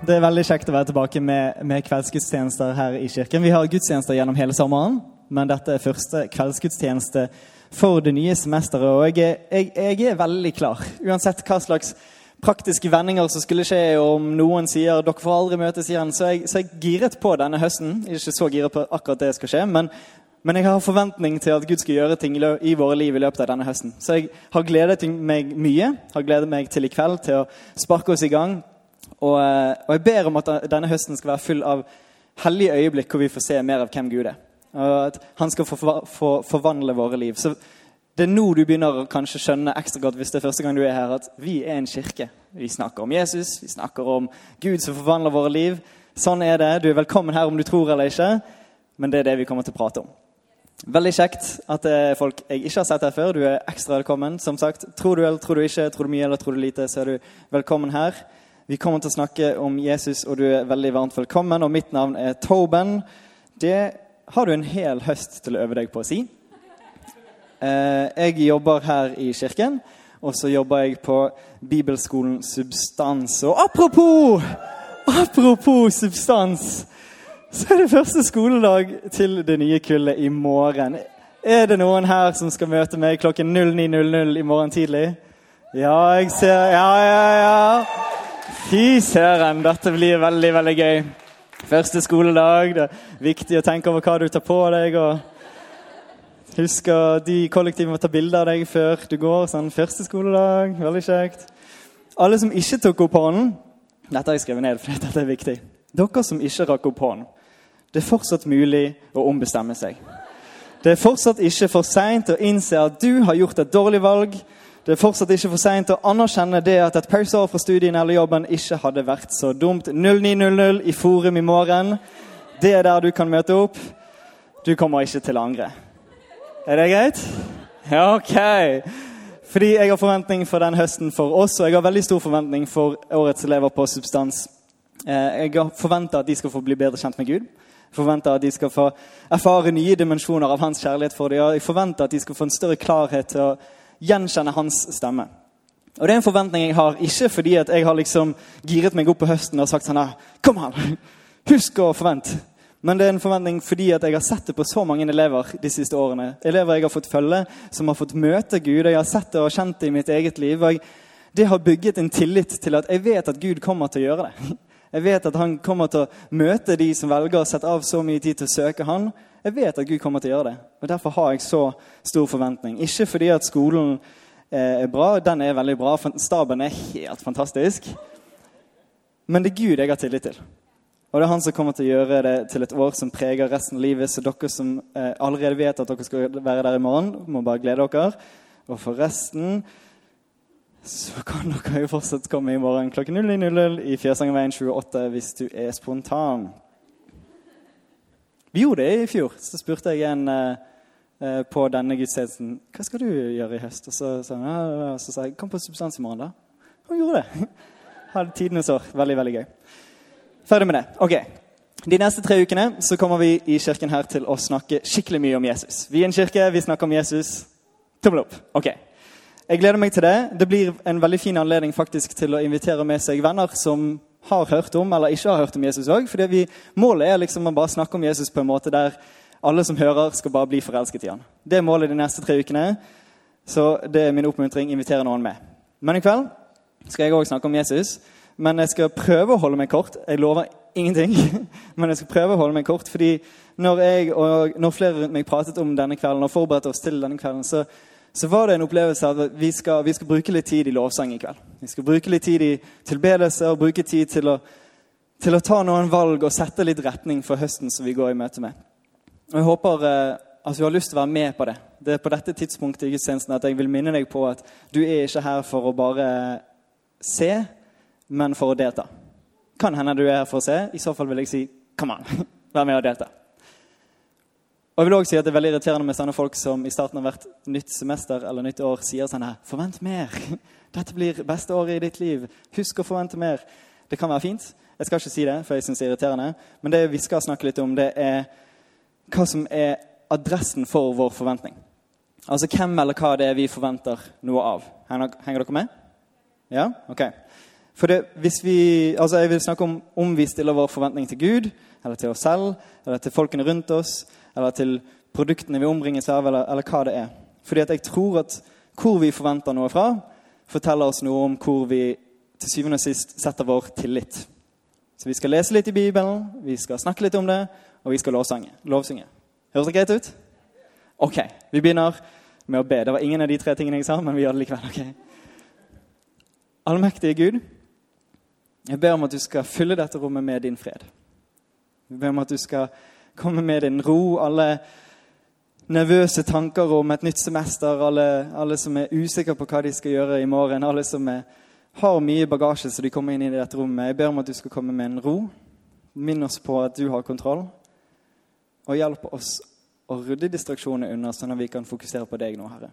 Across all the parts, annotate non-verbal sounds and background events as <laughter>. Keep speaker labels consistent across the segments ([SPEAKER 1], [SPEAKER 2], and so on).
[SPEAKER 1] Det er veldig kjekt å være tilbake med, med kveldsgudstjenester her i kirken. Vi har gudstjenester gjennom hele sommeren, men dette er første kveldsgudstjeneste for det nye semesteret. Og jeg, jeg, jeg er veldig klar, uansett hva slags praktiske vendinger som skulle skje om noen sier dere får aldri møtes igjen. Så jeg, så jeg giret på denne høsten. Jeg er ikke så giret på akkurat det skal skje, men, men jeg har forventning til at Gud skal gjøre ting i våre liv i løpet av denne høsten. Så jeg har gledet meg mye. Har gledet meg til i kveld til å sparke oss i gang. Og, og jeg ber om at denne høsten skal være full av hellige øyeblikk hvor vi får se mer av hvem Gud er. Og at han skal få, få forvandle våre liv. Så det er nå du begynner å kanskje skjønne ekstra godt hvis det er første gang du er her, at vi er en kirke. Vi snakker om Jesus, vi snakker om Gud som forvandler våre liv. Sånn er det. Du er velkommen her om du tror eller ikke, men det er det vi kommer til å prate om. Veldig kjekt at det er folk jeg ikke har sett her før. Du er ekstra velkommen. Som sagt, Tror du eller tror du ikke, tror du mye eller tror du lite, så er du velkommen her. Vi kommer til å snakke om Jesus, og du er veldig varmt velkommen. Og mitt navn er Toben. Det har du en hel høst til å øve deg på å si. Jeg jobber her i kirken, og så jobber jeg på bibelskolen Substans. Og apropos, apropos substans, så er det første skoledag til det nye kullet i morgen. Er det noen her som skal møte meg klokken 09.00 i morgen tidlig? Ja, jeg ser Ja, ja, ja. Fy søren, dette blir veldig, veldig gøy. Første skoledag. Det er viktig å tenke over hva du tar på deg. og Husk at de kollektivene må ta bilde av deg før du går. sånn Første skoledag. Veldig kjekt. Alle som ikke tok opp hånden Dette har jeg skrevet ned, for dette er viktig. Dere som ikke rakk opp hånden. Det er fortsatt mulig å ombestemme seg. Det er fortsatt ikke for seint å innse at du har gjort et dårlig valg det er fortsatt ikke for seint å anerkjenne det at et pauseår fra studien eller jobben ikke hadde vært så dumt. 09.00 i Forum i morgen. Det er der du kan møte opp. Du kommer ikke til å angre. Er det greit? Ja, OK. Fordi jeg har forventning for den høsten for oss, og jeg har veldig stor forventning for årets elever på Substans. Eh, jeg forventer at de skal få bli bedre kjent med Gud. Jeg forventer at de skal få erfare nye dimensjoner av hans kjærlighet for dem. Jeg forventer at de skal få en større klarhet til å gjenkjenne hans stemme. Og Det er en forventning jeg har, ikke fordi at jeg har liksom giret meg opp på høsten og sagt sånn Kom an! Husk å forvente! Men det er en forventning fordi at jeg har sett det på så mange elever de siste årene. Elever jeg har fått følge, som har fått møte Gud. Jeg har sett det og kjent det i mitt eget liv. og jeg, Det har bygget en tillit til at jeg vet at Gud kommer til å gjøre det. Jeg vet at han kommer til å møte de som velger å sette av så mye tid til å søke han, jeg vet at Gud kommer til å gjøre det. Og Derfor har jeg så stor forventning. Ikke fordi at skolen eh, er bra, den er veldig bra. Staben er helt fantastisk. Men det er Gud jeg har tillit til. Og det er han som kommer til å gjøre det til et år som preger resten av livet. Så dere som eh, allerede vet at dere skal være der i morgen, må bare glede dere. Og for resten så kan dere jo fortsatt komme i morgen klokken 00.00 i Fjøsangerveien 28 hvis du er spontan. Vi gjorde det i fjor. Så spurte jeg en eh, på denne gudstjenesten hva skal du gjøre i høst. Og så, så, ja, så sa jeg kom på Substans i morgen, da. Hun gjorde det. <laughs> Hadde tidenes år. Veldig, veldig gøy. Ferdig med det. Ok. De neste tre ukene så kommer vi i kirken her til å snakke skikkelig mye om Jesus. Vi er en kirke, vi snakker om Jesus. Tommel opp. Ok. Jeg gleder meg til det. Det blir en veldig fin anledning faktisk til å invitere med seg venner som har hørt om eller ikke har hørt om Jesus òg. Målet er liksom å bare snakke om Jesus på en måte der alle som hører, skal bare bli forelsket i han. Det er målet de neste tre ukene. Så det er min oppmuntring. Invitere noen med. Men i kveld skal jeg òg snakke om Jesus. Men jeg skal prøve å holde meg kort. Jeg lover ingenting. <laughs> Men jeg skal prøve å holde meg kort. fordi når jeg og når flere rundt meg pratet om denne kvelden og forberedte oss til denne kvelden, så så var det en opplevelse av at vi skal, vi skal, bruke litt tid i lovsang i kveld. Vi skal bruke litt tid i tilbedelse og bruke tid til å, til å ta noen valg og sette litt retning for høsten som vi går i møte med. Og Jeg håper eh, at du har lyst til å være med på det. Det er på dette tidspunktet i gudstjenesten at jeg vil minne deg på at du er ikke her for å bare se, men for å delta. Kan hende du er her for å se. I så fall vil jeg si come on, <laughs> vær med og delta. Og jeg vil også si at Det er veldig irriterende med sånne folk som i starten av hvert nytt semester eller nytt år sier sånn her Forvent mer! <laughs> Dette blir beste året i ditt liv. Husk å forvente mer. Det kan være fint. Jeg skal ikke si det, for jeg synes det er irriterende. Men det vi skal snakke litt om, det er hva som er adressen for vår forventning. Altså hvem eller hva det er vi forventer noe av. Henger dere med? Ja? Ok. For det, hvis vi, altså Jeg vil snakke om om vi stiller vår forventning til Gud, eller til oss selv, eller til folkene rundt oss, eller til produktene vi omringes av, eller, eller hva det er. Fordi at jeg tror at hvor vi forventer noe fra, forteller oss noe om hvor vi til syvende og sist setter vår tillit. Så vi skal lese litt i Bibelen, vi skal snakke litt om det, og vi skal lovsange. lovsynge. Høres det greit ut? Ok, vi begynner med å be. Det var ingen av de tre tingene jeg sa, men vi gjør det likevel. ok? Allmektige Gud, jeg ber om at du skal fylle dette rommet med din fred. Jeg ber om at du skal komme med din ro. Alle nervøse tanker om et nytt semester, alle, alle som er usikre på hva de skal gjøre i morgen, alle som er, har mye bagasje så de kommer inn i dette rommet. Jeg ber om at du skal komme med en ro. Minn oss på at du har kontroll. Og hjelp oss å rydde distraksjonene unna, sånn at vi kan fokusere på deg nå, Herre.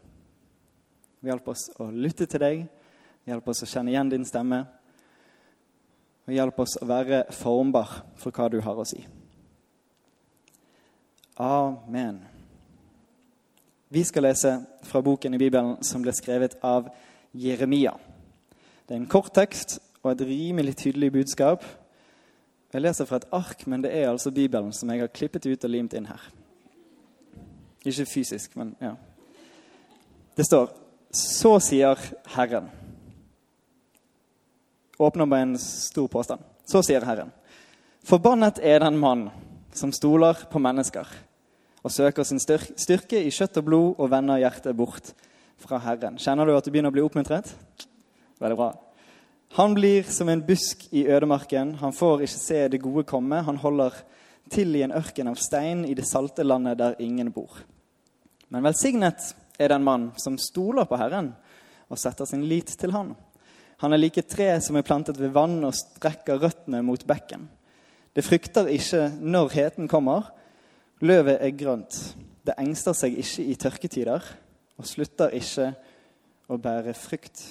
[SPEAKER 1] Hjelp oss å lytte til deg. Hjelp oss å kjenne igjen din stemme. Og hjelp oss å være formbar for hva du har å si. Amen. Vi skal lese fra boken i Bibelen som ble skrevet av Jeremia. Det er en kort tekst og et rimelig tydelig budskap. Jeg leser fra et ark, men det er altså Bibelen som jeg har klippet ut og limt inn her. Ikke fysisk, men ja. Det står Så sier Herren. Åpner med en stor påstand. Så sier Herren. Forbannet er den mann som stoler på mennesker og søker sin styrke i kjøtt og blod og vender hjertet bort fra Herren. Kjenner du at du begynner å bli oppmuntret? Veldig bra. Han blir som en busk i ødemarken. Han får ikke se det gode komme. Han holder til i en ørken av stein i det salte landet der ingen bor. Men velsignet er den mann som stoler på Herren og setter sin lit til Han. Han er like tre som er plantet ved vann og strekker røttene mot bekken. Det frykter ikke når heten kommer. Løvet er grønt. Det engster seg ikke i tørketider og slutter ikke å bære frukt.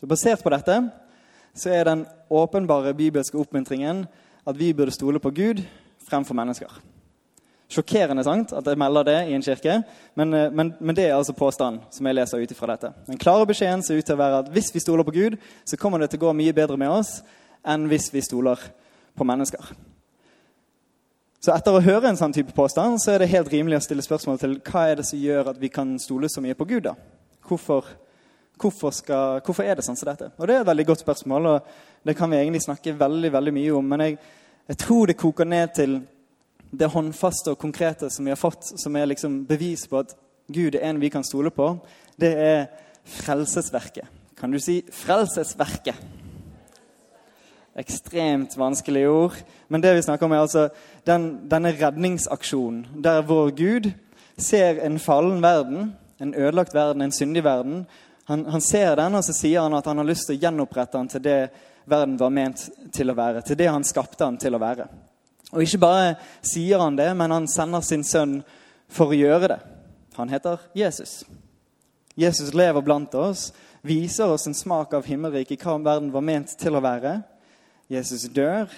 [SPEAKER 1] Så Basert på dette så er den åpenbare bibelske oppmuntringen at vi burde stole på Gud fremfor mennesker. Sjokkerende sant at jeg melder det i en kirke, men, eh, men, men det er altså påstanden som jeg leser ut ifra dette. Den klare beskjeden ser ut til å være at hvis vi stoler på Gud, så kommer det til å gå mye bedre med oss enn hvis vi stoler på mennesker. Så etter å høre en sånn type påstand så er det helt rimelig å stille spørsmål til hva er det som gjør at vi kan stole så mye på Gud. da? Hvorfor, hvorfor, skal, hvorfor er det sånn som dette? Og Det er et veldig godt spørsmål, og det kan vi egentlig snakke veldig veldig mye om. Men jeg, jeg tror det koker ned til det håndfaste og konkrete som vi har fått, som er liksom bevis på at Gud er en vi kan stole på. Det er frelsesverket. Kan du si 'frelsesverket'? Ekstremt vanskelige ord. Men det vi snakker om, er altså den, denne redningsaksjonen der vår Gud ser en fallen verden, en ødelagt verden, en syndig verden. Han, han, ser den, og så sier han at han har lyst til å gjenopprette den til det verden var ment til å være. Til det han skapte den til å være. Og ikke bare sier han det, men han sender sin sønn for å gjøre det. Han heter Jesus. Jesus lever blant oss, viser oss en smak av himmelriket, hva verden var ment til å være. Jesus dør,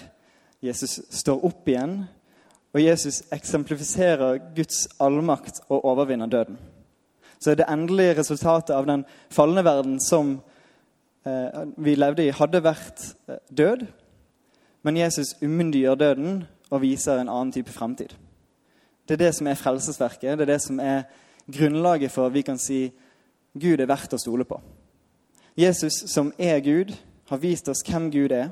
[SPEAKER 1] Jesus står opp igjen, og Jesus eksemplifiserer Guds allmakt og overvinner døden. Så det endelige resultatet av den falne verden som eh, vi levde i, hadde vært eh, død. Men Jesus umyndiggjør døden og viser en annen type fremtid. Det er det som er frelsesverket. Det er det som er grunnlaget for at vi kan si Gud er verdt å stole på. Jesus, som er Gud, har vist oss hvem Gud er.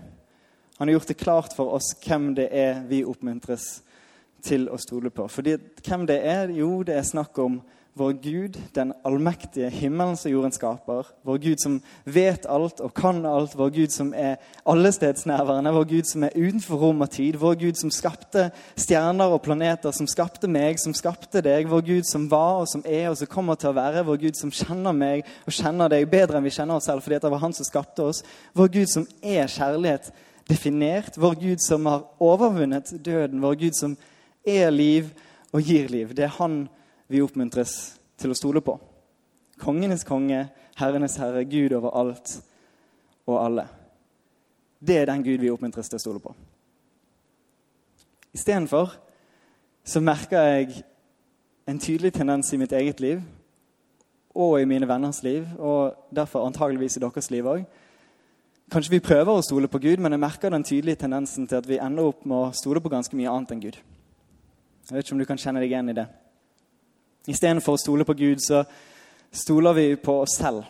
[SPEAKER 1] Han har gjort det klart for oss hvem det er vi oppmuntres til å stole på. Fordi hvem det er? Jo, det er snakk om vår Gud, den allmektige himmelen som jorden skaper. Vår Gud som vet alt og kan alt. Vår Gud som er allestedsnærværende. Vår Gud som er utenfor rom og tid. Vår Gud som skapte stjerner og planeter, som skapte meg, som skapte deg. Vår Gud som var og som er og som kommer til å være. Vår Gud som kjenner meg og kjenner deg bedre enn vi kjenner oss selv fordi det var han som skapte oss. Vår Gud som er kjærlighet definert. Vår Gud som har overvunnet døden. Vår Gud som er liv og gir liv. Det er han vi oppmuntres til å stole på. Kongenes konge, herrenes herre, Gud over alt og alle. Det er den Gud vi oppmuntres til å stole på. Istedenfor så merker jeg en tydelig tendens i mitt eget liv og i mine venners liv, og derfor antageligvis i deres liv òg. Kanskje vi prøver å stole på Gud, men jeg merker den tydelige tendensen til at vi ender opp med å stole på ganske mye annet enn Gud. Jeg vet ikke om du kan kjenne deg igjen i det. Istedenfor å stole på Gud, så stoler vi på oss selv.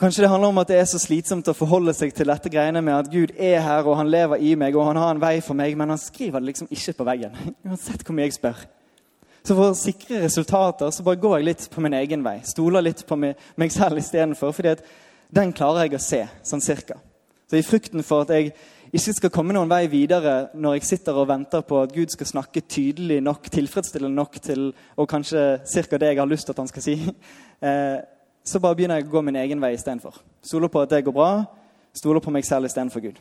[SPEAKER 1] Kanskje det handler om at det er så slitsomt å forholde seg til dette greiene med at Gud er her, og han lever i meg, og han har en vei for meg, men han skriver det liksom ikke på veggen. <laughs> Uansett hvor mye jeg spør. Så for å sikre resultater så bare går jeg litt på min egen vei. Stoler litt på meg selv istedenfor. fordi at den klarer jeg å se, sånn cirka. Så i frykten for at jeg ikke skal komme noen vei videre når jeg sitter og venter på at Gud skal snakke tydelig nok, tilfredsstillende nok til og kanskje cirka det jeg har lyst til at han skal si, <laughs> eh, så bare begynner jeg å gå min egen vei istedenfor. Stoler på at det går bra. Stoler på meg selv istedenfor Gud.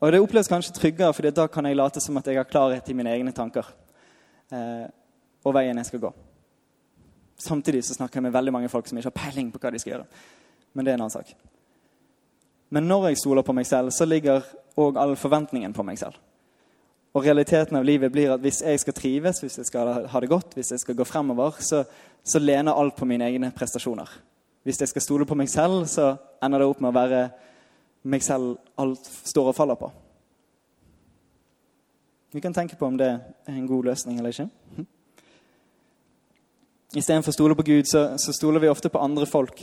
[SPEAKER 1] Og Det oppleves kanskje tryggere, for da kan jeg late som at jeg har klarhet i mine egne tanker. Eh, og veien jeg skal gå. Samtidig så snakker jeg med veldig mange folk som ikke har peiling på hva de skal gjøre. Men det er en annen sak. Men når jeg stoler på meg selv, så ligger òg all forventningen på meg selv. Og realiteten av livet blir at hvis jeg skal trives, hvis jeg skal ha det godt, hvis jeg skal gå fremover, så, så lener alt på mine egne prestasjoner. Hvis jeg skal stole på meg selv, så ender det opp med å være meg selv alt står og faller på. Vi kan tenke på om det er en god løsning eller ikke. Istedenfor å stole på Gud, så, så, stoler vi ofte på andre folk.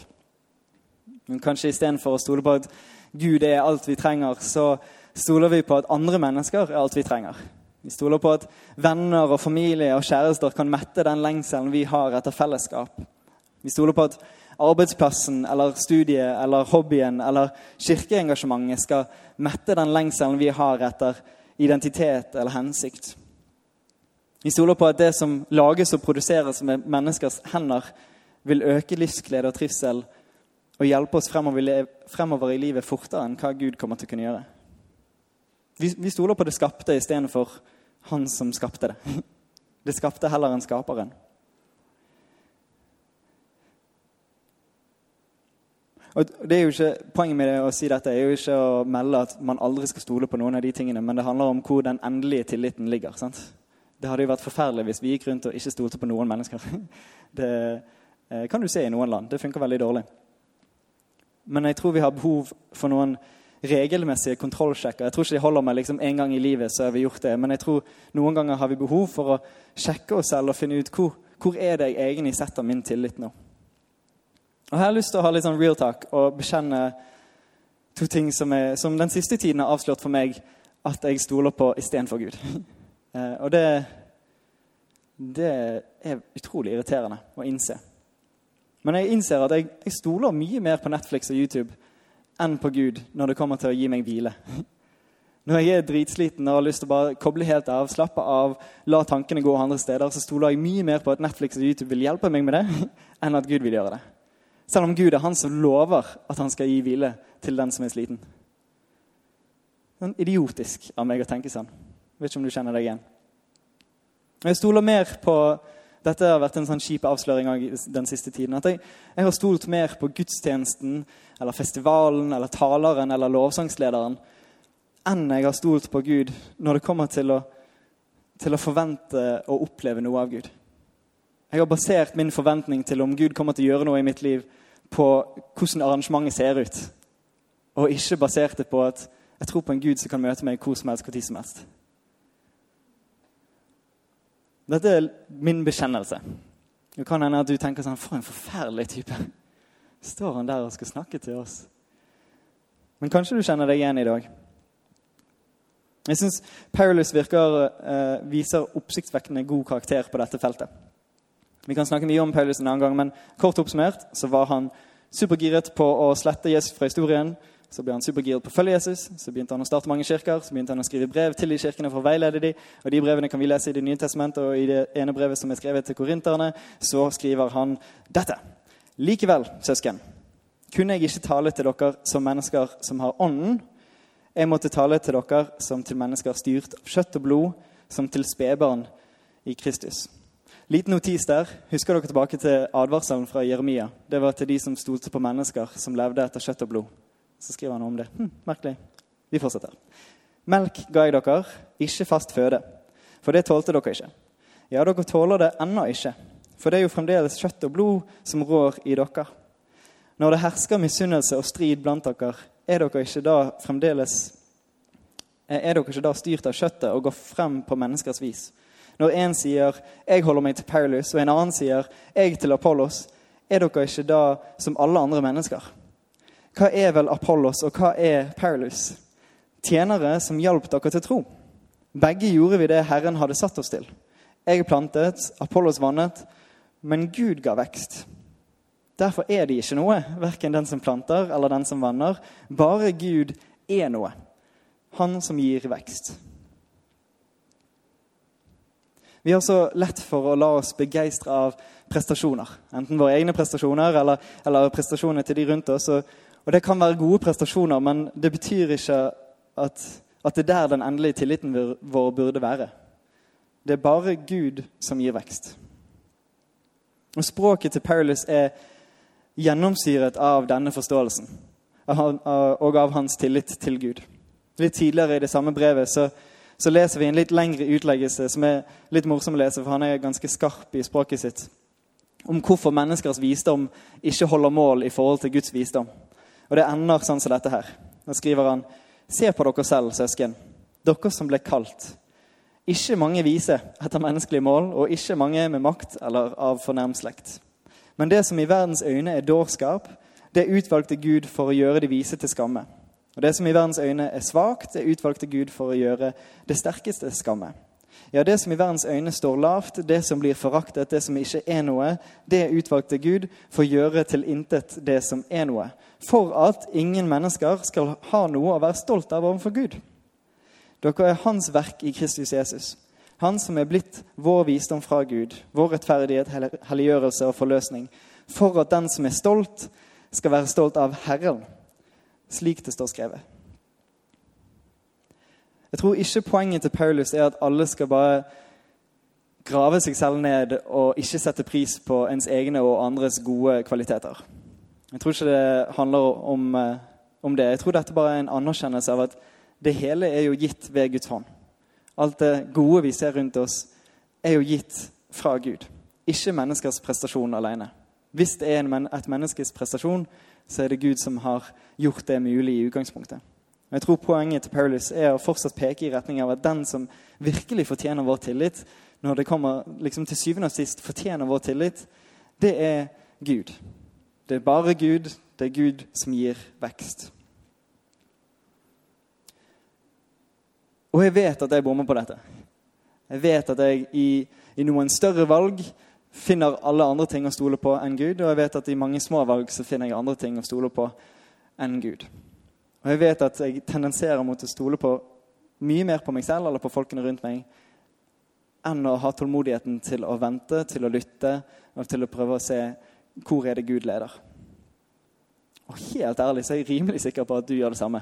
[SPEAKER 1] Men kanskje istedenfor å stole på at Gud er alt vi trenger, så stoler vi på at andre mennesker er alt vi trenger. Vi stoler på at venner og familie og kjærester kan mette den lengselen vi har etter fellesskap. Vi stoler på at arbeidsplassen eller studiet eller hobbyen eller kirkeengasjementet skal mette den lengselen vi har etter identitet eller hensikt. Vi stoler på at det som lages og produseres med menneskers hender, vil øke livsglede og trivsel og hjelpe oss fremover i livet fortere enn hva Gud kommer til å kunne gjøre. Vi, vi stoler på det skapte istedenfor han som skapte det. <laughs> Det skapte heller enn skaperen. Og det er jo ikke, Poenget med det å si dette er jo ikke å melde at man aldri skal stole på noen av de tingene, men det handler om hvor den endelige tilliten ligger. sant? Det hadde jo vært forferdelig hvis vi gikk rundt og ikke stolte på noen mennesker. <laughs> Det eh, kan du se i noen land. Det funker veldig dårlig. Men jeg tror vi har behov for noen regelmessige kontrollsjekker. Jeg tror ikke de holder meg liksom en gang i livet, så har vi gjort det. Men jeg tror noen ganger har vi behov for å sjekke oss selv og finne ut hvor, hvor er det jeg egentlig setter min tillit nå. Og Her har jeg lyst til å ha litt sånn real talk og bekjenne to ting som, er, som den siste tiden har avslørt for meg at jeg stoler på istedenfor Gud. <laughs> Eh, og det, det er utrolig irriterende å innse. Men jeg innser at jeg, jeg stoler mye mer på Netflix og YouTube enn på Gud når det kommer til å gi meg hvile. <laughs> Når jeg er dritsliten og har lyst til å bare koble helt av, slappe av, la tankene gå andre steder, så stoler jeg mye mer på at Netflix og YouTube vil hjelpe meg med det, <laughs> enn at Gud vil gjøre det. Selv om Gud er han som lover at han skal gi hvile til den som er sliten. Sånn idiotisk av meg å tenke sånn. Vet ikke om du kjenner deg igjen. Jeg stoler mer på dette har vært en sånn kjip avsløring den siste tiden. At jeg, jeg, har stolt mer på gudstjenesten eller festivalen eller taleren eller lovsangslederen enn jeg har stolt på Gud når det kommer til å, til å forvente og oppleve noe av Gud. Jeg har basert min forventning til om Gud kommer til å gjøre noe i mitt liv, på hvordan arrangementet ser ut. Og ikke basert det på at jeg tror på en Gud som kan møte meg hvor som helst, hvor tid som helst. Dette er min bekjennelse. Det kan hende at du tenker sånn For en forferdelig type. Står han der og skal snakke til oss? Men kanskje du kjenner deg igjen i dag. Jeg syns Paulus virker, eh, viser oppsiktsvekkende god karakter på dette feltet. Vi kan snakke mye om Paulus en annen gang, men kort oppsummert så var han supergiret på å slette Jesus fra historien så ble han supergira på å følge Jesus. Så begynte han å starte mange kirker. Så begynte han å skrive brev til de kirkene for å veilede dem. Og de brevene kan vi lese i Det nye testamentet, og i det ene brevet som er skrevet til korinterne, så skriver han dette. Likevel, søsken, kunne jeg ikke tale til dere som mennesker som har ånden, Jeg måtte tale til dere som til mennesker styrt av kjøtt og blod, som til spedbarn i Kristus. Liten notis der. Husker dere tilbake til advarselen fra Jeremia? Det var til de som stolte på mennesker som levde etter kjøtt og blod. Så skriver han om det. Hm, merkelig. Vi fortsetter. Melk ga jeg dere, ikke fast føde. For det tålte dere ikke. Ja, dere tåler det ennå ikke. For det er jo fremdeles kjøtt og blod som rår i dere. Når det hersker misunnelse og strid blant dere, er dere ikke da fremdeles er dere ikke da styrt av kjøttet og går frem på menneskers vis? Når en sier 'jeg holder meg til Paulus', og en annen sier 'jeg til Apollos', er dere ikke da som alle andre mennesker? Hva er vel Apollos, og hva er Paulus? Tjenere som hjalp dere til tro. Begge gjorde vi det Herren hadde satt oss til. Jeg plantet, Apollos vannet, men Gud ga vekst. Derfor er de ikke noe, verken den som planter eller den som vanner. Bare Gud er noe. Han som gir vekst. Vi har så lett for å la oss begeistre av prestasjoner. Enten våre egne prestasjoner eller, eller prestasjonene til de rundt oss. Og, og, det kan være gode prestasjoner, men det betyr ikke at, at det er der den endelige tilliten vår burde være. Det er bare Gud som gir vekst. Og Språket til Paulus er gjennomsyret av denne forståelsen og av hans tillit til Gud. Litt tidligere i det samme brevet så så leser vi en litt lengre utleggelse som er litt morsom å lese, for han er ganske skarp i språket sitt. Om hvorfor menneskers visdom ikke holder mål i forhold til Guds visdom. Og Det ender sånn som dette her. Da skriver han.: Se på dere selv, søsken, dere som ble kalt. Ikke mange vise etter menneskelige mål, og ikke mange med makt eller av fornem slekt. Men det som i verdens øyne er dårskap, det utvalgte Gud for å gjøre de vise til skamme. Og Det som i verdens øyne er svakt, det utvalgte Gud for å gjøre det sterkeste skamme. Ja, det som i verdens øyne står lavt, det som blir foraktet, det som ikke er noe, det utvalgte Gud for å gjøre til intet det som er noe. For at ingen mennesker skal ha noe å være stolt av overfor Gud. Dere er Hans verk i Kristus Jesus. Han som er blitt vår visdom fra Gud, vår rettferdighet, helliggjørelse og forløsning. For at den som er stolt, skal være stolt av Herren slik det står skrevet. Jeg tror ikke poenget til Paulus er at alle skal bare grave seg selv ned og ikke sette pris på ens egne og andres gode kvaliteter. Jeg tror ikke det handler om, eh, om det. Jeg tror dette bare er en anerkjennelse av at det hele er jo gitt ved Guds hånd. Alt det gode vi ser rundt oss, er jo gitt fra Gud. Ikke menneskers prestasjon alene. Hvis det er et menneskes prestasjon, så er det Gud som har gjort det mulig i utgangspunktet. Og jeg tror Poenget til Paulus er å fortsatt peke i retning av at den som virkelig fortjener vår tillit, når det kommer liksom til syvende og sist fortjener vår tillit, det er Gud. Det er bare Gud. Det er Gud som gir vekst. Og jeg vet at jeg bommer på dette. Jeg vet at jeg i, i noen større valg finner alle andre ting å stole på enn Gud. Og jeg vet at i mange små valg så finner jeg andre ting å stole på enn Gud. Og jeg vet at jeg tendenserer mot å stole på mye mer på meg selv eller på folkene rundt meg enn å ha tålmodigheten til å vente, til å lytte og til å prøve å se hvor er det Gud leder. Og helt ærlig så er jeg rimelig sikker på at du gjør det samme.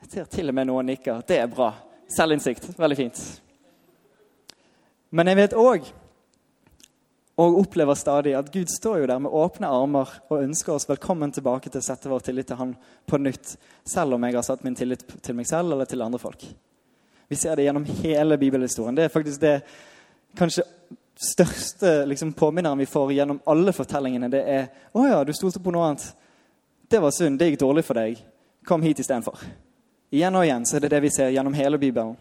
[SPEAKER 1] Jeg ser til og med noen nikker. Det er bra. Selvinnsikt. Veldig fint. Men jeg vet òg og opplever stadig at Gud står jo der med åpne armer og ønsker oss velkommen tilbake til å sette vår tillit til Han på nytt, selv om jeg har satt min tillit til meg selv eller til andre folk. Vi ser det gjennom hele bibelhistorien. Det er faktisk det kanskje største liksom, påminneren vi får gjennom alle fortellingene. Det er 'Å ja, du stolte på noe annet. Det var synd. Det gikk dårlig for deg. Kom hit istedenfor.' Igjen og igjen så er det det vi ser gjennom hele Bibelen.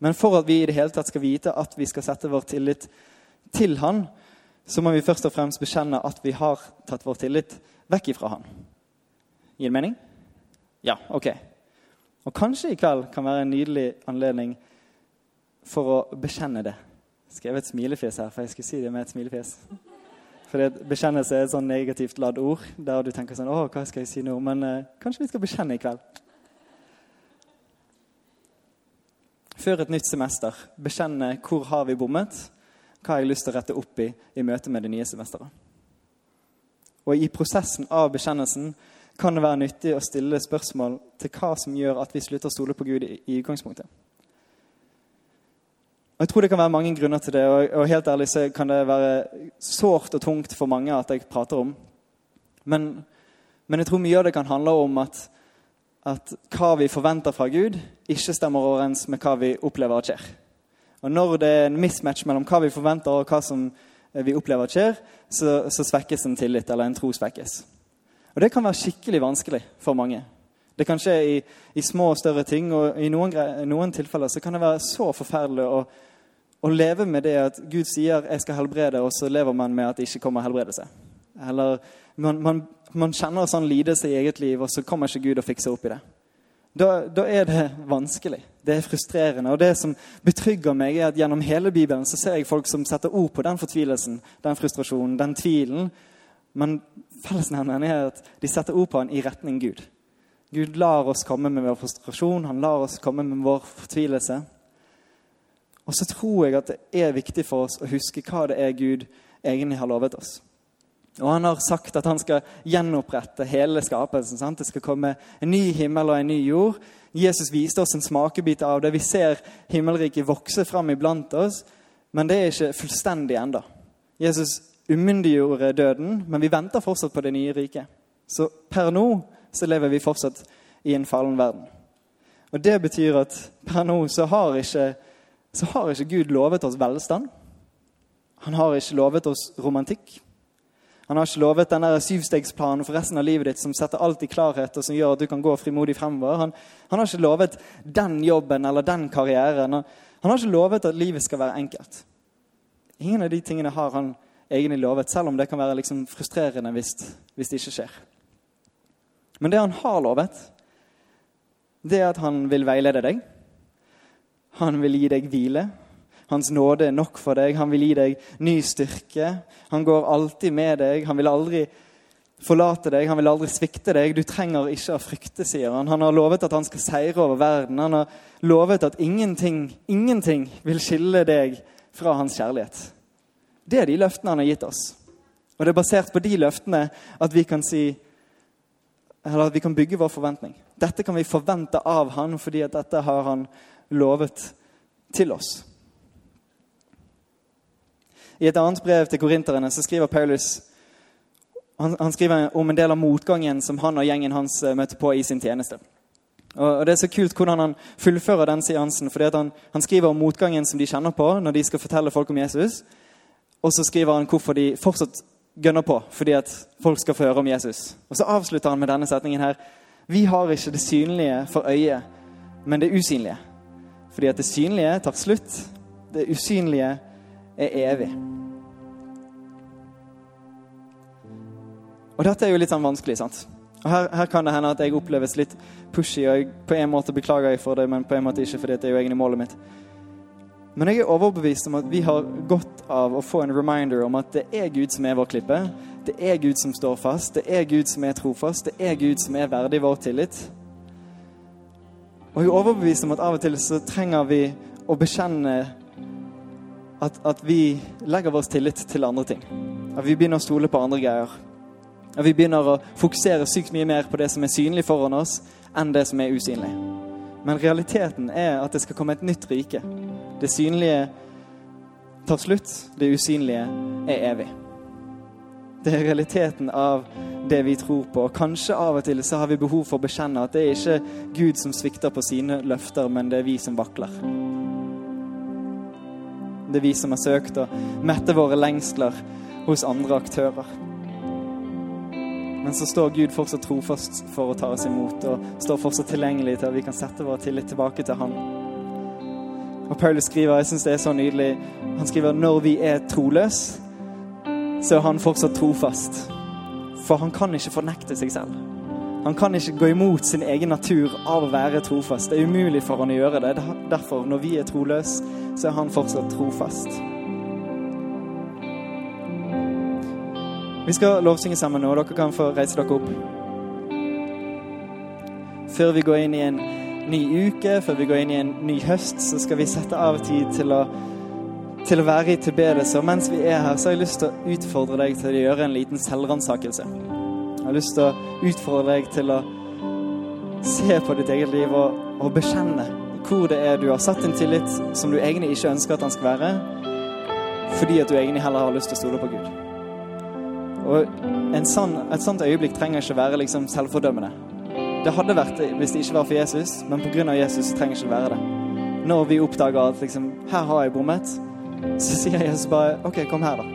[SPEAKER 1] Men for at vi i det hele tatt skal vite at vi skal sette vår tillit til han, så må vi først og fremst bekjenne at vi har tatt vår tillit vekk ifra han. Gir det mening? Ja, ok. Og kanskje i kveld kan være en nydelig anledning for å bekjenne det. Skrev et smilefjes her, for jeg skulle si det med et smilefjes. For bekjennelse er et sånn negativt ladd ord, der du tenker sånn Å, hva skal jeg si nå? Men eh, kanskje vi skal bekjenne i kveld. Før et nytt semester, bekjenne hvor har vi bommet, hva har jeg lyst til å rette opp i i møte med det nye semesteret. Og i prosessen av bekjennelsen kan det være nyttig å stille spørsmål til hva som gjør at vi slutter å stole på Gud i, utgangspunktet. Og Jeg tror det kan være mange grunner til det, og, og helt ærlig så kan det være sårt og tungt for mange at jeg prater om. Men, men jeg tror mye av det kan handle om at, at hva vi forventer fra Gud, ikke stemmer overens med hva vi opplever at skjer. Og Når det er en mismatch mellom hva vi forventer og hva som vi opplever at skjer, så, så svekkes en tillit, eller en tro svekkes. Og Det kan være skikkelig vanskelig for mange. Det kan skje i, i små og større ting, og i noen, noen, tilfeller så kan det være så forferdelig å, å, leve med det at Gud sier 'jeg skal helbrede', og så lever man med at det ikke kommer helbredelse. Eller man, man, man kjenner sånn lidelse i eget liv, og så kommer ikke Gud og fikser opp i det. Da, da, er det vanskelig. Det er frustrerende. Og det som betrygger meg, er at gjennom hele Bibelen så ser jeg folk som setter ord på den fortvilelsen, den frustrasjonen, den tvilen. Men fellesnevneren er at de setter ord på den i retning Gud. Gud lar oss komme med vår frustrasjon, han lar oss komme med vår fortvilelse. Og så tror jeg at det er viktig for oss å huske hva det er Gud egentlig har lovet oss. Og han har sagt at han skal gjenopprette hele skapelsen. Sant? Det skal komme en ny himmel og en ny jord. Jesus viste oss en smakebit av det. Vi ser himmelriket vokse fram iblant oss, men det er ikke fullstendig enda. Jesus umyndiggjorde døden, men vi venter fortsatt på det nye riket. Så per nå så lever vi fortsatt i en fallen verden. Og Det betyr at per nå så har ikke, så har ikke Gud lovet oss velstand. Han har ikke lovet oss romantikk. Han har ikke lovet denne syvstegsplanen for resten av livet ditt som setter alt i klarhet, og som gjør at du kan gå frimodig fremover. Han, han har ikke lovet den jobben eller den karrieren. Han har ikke lovet at livet skal være enkelt. Ingen av de tingene har han egentlig lovet, selv om det kan være liksom frustrerende hvis, hvis det ikke skjer. Men det han har lovet, det er at han vil veilede deg. Han vil gi deg hvile. Hans nåde er nok for deg. Han vil gi deg ny styrke. Han går alltid med deg. Han vil aldri forlate deg, han vil aldri svikte deg. Du trenger ikke å frykte, sier han. Han har lovet at han skal seire over verden. Han har lovet at ingenting, ingenting vil skille deg fra hans kjærlighet. Det er de løftene han har gitt oss. Og det er basert på de løftene at vi kan si eller at vi kan bygge vår forventning. Dette kan vi forvente av han fordi at dette har han lovet til oss. I et annet brev til korinterne så skriver Paulus han, han, skriver om en del av motgangen som han og gjengen hans eh, møtte på i sin tjeneste. Og, og Det er så kult hvordan han fullfører den seansen. fordi han, han, skriver om motgangen som de kjenner på når de skal fortelle folk om Jesus. Og så skriver han hvorfor de fortsatt gønner på fordi at folk skal få høre om Jesus. Og så avslutter han med denne setningen her. Vi har ikke det synlige for øyet, men det usynlige. Fordi at det synlige tar slutt. Det usynlige er evig. Og dette er jo litt sånn vanskelig, sant? Og her, her, kan det hende at jeg oppleves litt pushy, og jeg, på en måte beklager jeg for det, men på en måte ikke, fordi det er jo egentlig målet mitt. Men jeg er overbevist om at vi har godt av å få en reminder om at det er Gud som er vår klippe. Det er Gud som står fast. Det er Gud som er trofast. Det er Gud som er verdig vår tillit. Og jeg er overbevist om at av og til så trenger vi å bekjenne at, at vi legger vår tillit til andre ting. At vi begynner å stole på andre greier. At vi begynner å fokusere sykt mye mer på det som er synlig foran oss, enn det som er usynlig. Men realiteten er at det skal komme et nytt rike. Det synlige tar slutt, det usynlige er evig. Det er realiteten av det vi tror på. Kanskje av og til så har vi behov for å bekjenne at det er ikke Gud som svikter på sine løfter, men det er vi som vakler. Det er vi som har søkt å mette våre lengsler hos andre aktører. Men så står Gud fortsatt trofast for å ta oss imot og står fortsatt tilgjengelig til at vi kan sette vår tillit tilbake til Han. Og Paulus skriver, jeg syns det er så nydelig, han skriver når vi er troløse, så er han fortsatt trofast. For han kan ikke fornekte seg selv. Han kan ikke gå imot sin egen natur av å være trofast. Det er umulig for han å gjøre det. Derfor, når vi er troløse, så er han fortsatt trofast. Vi skal lovsynge sammen nå, dere kan få reise dere opp. Før vi går inn i en ny uke, før vi går inn i en ny høst, så skal vi sette av tid til å, til å være i tilbedelse. Og mens vi er her, så har jeg lyst til å utfordre deg til å gjøre en liten selvransakelse. Jeg har lyst til å utfordre deg til å se på ditt eget liv og, og bekjenne hvor det er du har satt din tillit som du egentlig ikke ønsker at han skal være, fordi at du egentlig heller har lyst til å stole på Gud. Og sånn, Et sånt øyeblikk trenger ikke være liksom selvfordømmende. Det hadde vært det hvis det ikke var for Jesus, men pga. Jesus trenger ikke være det. Når vi oppdager at liksom, her har jeg bommet, så sier Jesus bare OK, kom her, da.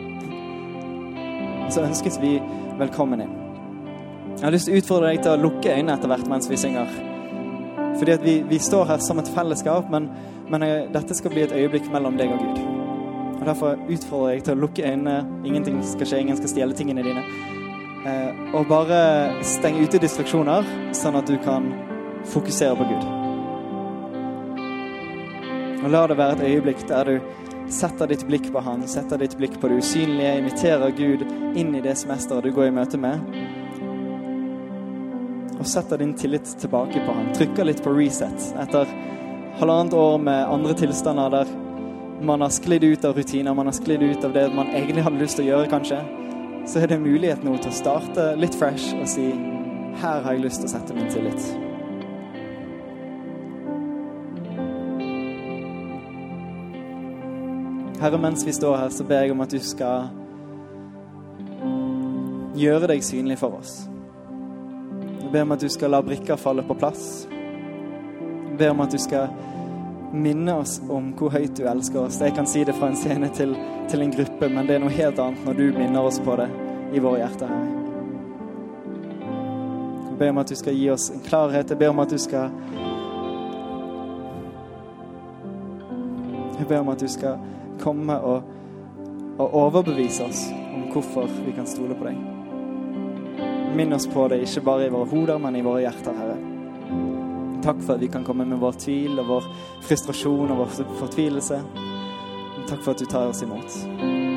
[SPEAKER 1] <laughs> Så ønskes vi velkommen inn. Jeg har lyst til å utfordre deg til å lukke øynene etter hvert mens vi synger. Fordi at vi, vi står her som et fellesskap, men, men, dette skal bli et øyeblikk mellom deg og Gud. Og Derfor utfordrer jeg til å lukke øynene. Ingenting skal skje, ingen skal stjele tingene dine. Eh, og bare stenge ute distraksjoner, sånn at du kan fokusere på Gud. Og la det være et øyeblikk der du setter ditt blikk på Han, setter ditt blikk på det usynlige, inviterer Gud inn i det semesteret du går i møte med og setter din tillit tilbake på han. Trykker litt på reset etter halvannet år med andre tilstander der man har sklidd ut av rutiner, man har sklidd ut av det man egentlig hadde lyst til å gjøre, kanskje. Så er det mulighet nå til å starte litt fresh og si her har jeg lyst til å sette min tillit. Herre, mens vi står her, så ber jeg om at du skal gjøre deg synlig for oss. Jeg ber om at du skal la brikker falle på plass. Jeg ber om at du skal minne oss om hvor høyt du elsker oss. Jeg kan si det fra en scene til, til en gruppe, men det er noe helt annet når du minner oss på det i våre hjerter. Jeg ber om at du skal gi oss en klarhet. Jeg ber om at du skal Jeg ber om at du skal komme og, og overbevise oss om hvorfor vi kan stole på deg. Minn oss på det, ikke bare i våre hoder, men i våre hjerter, Herre. Takk for at vi kan komme med vår tvil og vår frustrasjon og vår fortvilelse. Takk for at du tar oss imot.